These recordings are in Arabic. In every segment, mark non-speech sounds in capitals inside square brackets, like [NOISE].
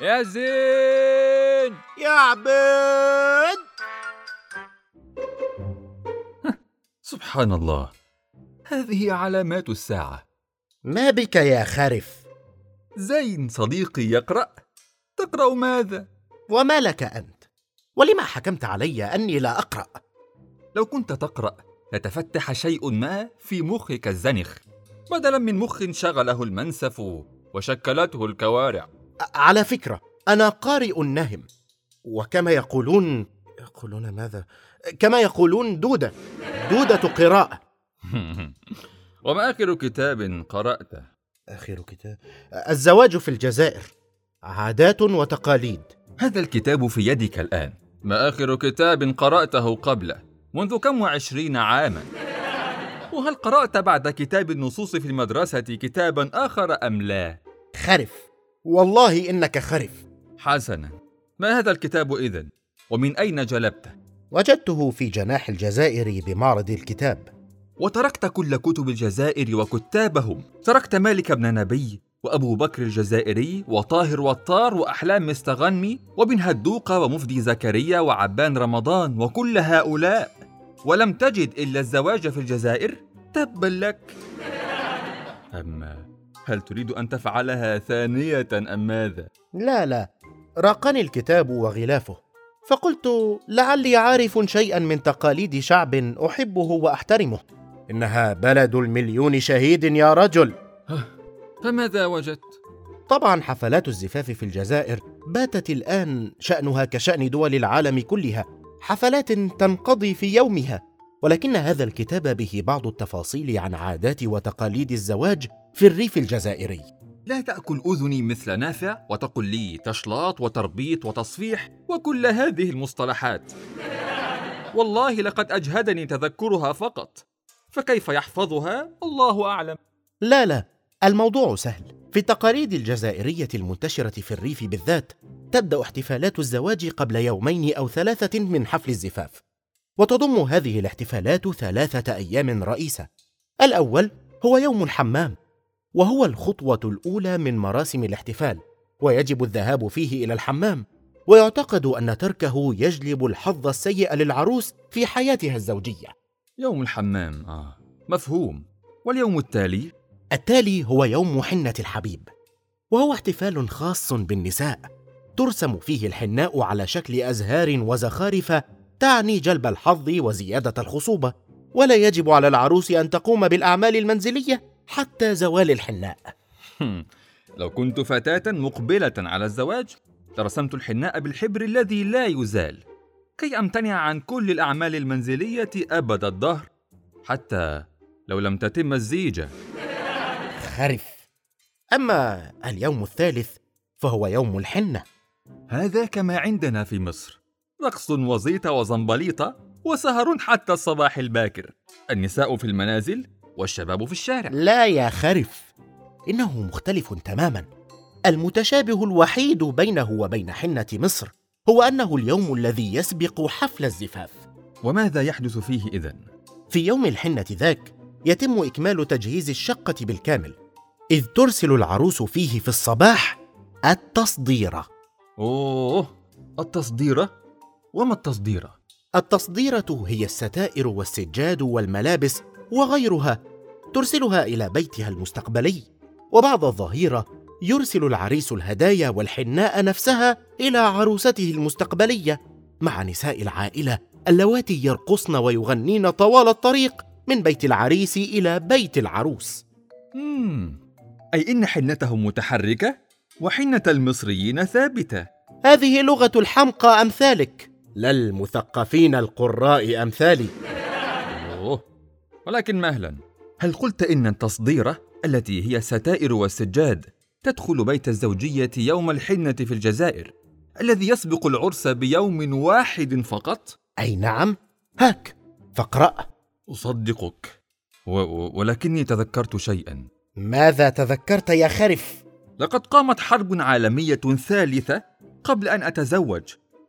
يا زين! يا عبيد! سبحان الله. هذه علامات الساعة. ما بك يا خرف؟ زين صديقي يقرأ. تقرأ ماذا؟ وما لك أنت؟ ولما حكمت علي أني لا أقرأ؟ لو كنت تقرأ لتفتح شيء ما في مخك الزنخ. بدلا من مخ شغله المنسف وشكلته الكوارع. على فكرة أنا قارئ نهم وكما يقولون يقولون ماذا؟ كما يقولون دودة دودة قراءة. [LAUGHS] وما آخر كتاب قرأته؟ آخر كتاب؟ الزواج في الجزائر. عادات وتقاليد. هذا الكتاب في يدك الآن. ما آخر كتاب قرأته قبله؟ منذ كم وعشرين عاما. وهل قرأت بعد كتاب النصوص في المدرسة كتابا آخر أم لا؟ خرف. والله إنك خرف. حسنا. ما هذا الكتاب إذن؟ ومن أين جلبته؟ وجدته في جناح الجزائر بمعرض الكتاب. وتركت كل كتب الجزائر وكتابهم. تركت مالك بن نبي وأبو بكر الجزائري وطاهر وطار وأحلام مستغنمي وبن هدوقة ومفدي زكريا وعبان رمضان وكل هؤلاء. ولم تجد إلا الزواج في الجزائر. تبا لك. أما هل تريد أن تفعلها ثانية أم ماذا؟ لا لا. راقني الكتاب وغلافه. فقلت لعلي عارف شيئا من تقاليد شعب أحبه وأحترمه. إنها بلد المليون شهيد يا رجل. فماذا وجدت؟ طبعا حفلات الزفاف في الجزائر باتت الآن شأنها كشأن دول العالم كلها. حفلات تنقضي في يومها. ولكن هذا الكتاب به بعض التفاصيل عن عادات وتقاليد الزواج في الريف الجزائري. لا تأكل أذني مثل نافع وتقل لي تشلاط وتربيط وتصفيح وكل هذه المصطلحات. والله لقد أجهدني تذكرها فقط. فكيف يحفظها؟ الله أعلم. لا لا الموضوع سهل. في التقاليد الجزائرية المنتشرة في الريف بالذات تبدأ احتفالات الزواج قبل يومين أو ثلاثة من حفل الزفاف. وتضم هذه الاحتفالات ثلاثة أيام رئيسة. الأول هو يوم الحمام وهو الخطوة الأولى من مراسم الاحتفال ويجب الذهاب فيه إلى الحمام ويعتقد أن تركه يجلب الحظ السيء للعروس في حياتها الزوجية. يوم الحمام آه مفهوم. واليوم التالي؟ التالي هو يوم حنة الحبيب وهو احتفال خاص بالنساء ترسم فيه الحناء على شكل أزهار وزخارف تعني جلب الحظ وزيادة الخصوبة ولا يجب على العروس أن تقوم بالأعمال المنزلية حتى زوال الحناء. لو كنت فتاة مقبلة على الزواج لرسمت الحناء بالحبر الذي لا يزال. كي أمتنع عن كل الأعمال المنزلية أبد الدهر حتى لو لم تتم الزيجة خرف. أما اليوم الثالث فهو يوم الحنة. هذا كما عندنا في مصر. رقص وزيطة وزنبليطة وسهر حتى الصباح الباكر. النساء في المنازل والشباب في الشارع لا يا خرف إنه مختلف تماما المتشابه الوحيد بينه وبين حنة مصر هو أنه اليوم الذي يسبق حفل الزفاف وماذا يحدث فيه إذن؟ في يوم الحنة ذاك يتم إكمال تجهيز الشقة بالكامل إذ ترسل العروس فيه في الصباح التصديرة أوه التصديرة؟ وما التصديرة؟ التصديرة هي الستائر والسجاد والملابس وغيرها ترسلها إلى بيتها المستقبلي. وبعد الظهيرة يرسل العريس الهدايا والحناء نفسها إلى عروسته المستقبلية مع نساء العائلة اللواتي يرقصن ويغنين طوال الطريق من بيت العريس إلى بيت العروس. مم. أي إن حنتهم متحركة وحنة المصريين ثابتة. هذه لغة الحمقى أمثالك. لا المثقفين القراء أمثالي. أوه. ولكن مهلا هل قلت إن التصديرة التي هي الستائر والسجاد تدخل بيت الزوجية يوم الحنة في الجزائر الذي يسبق العرس بيوم واحد فقط؟ أي نعم. هاك فاقرأ. أصدقك. و- و- ولكني تذكرت شيئا. ماذا تذكرت يا خرف؟ لقد قامت حرب عالمية ثالثة قبل أن أتزوج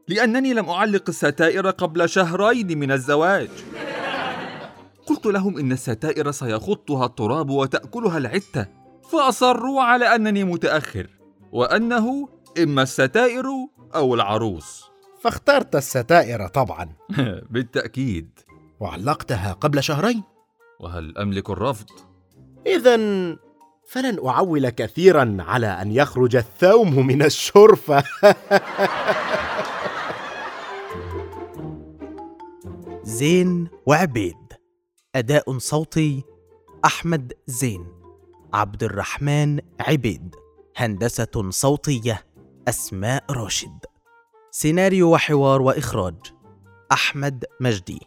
لأنني لم أعلق الستائر قبل شهرين من الزواج. قلت لهم إن الستائر سيخطها التراب وتأكلها العتة فأصروا على أنني متأخر وأنه إما الستائر أو العروس. فاخترت الستائر طبعا. [LAUGHS] بالتأكيد. وعلقتها قبل شهرين. وهل أملك الرفض؟ إذا فلن أعول كثيرا على أن يخرج الثوم من الشرفة. زين وعبيد. أداء صوتي أحمد زين عبد الرحمن عبيد هندسة صوتية أسماء راشد. سيناريو وحوار وإخراج أحمد مجدي.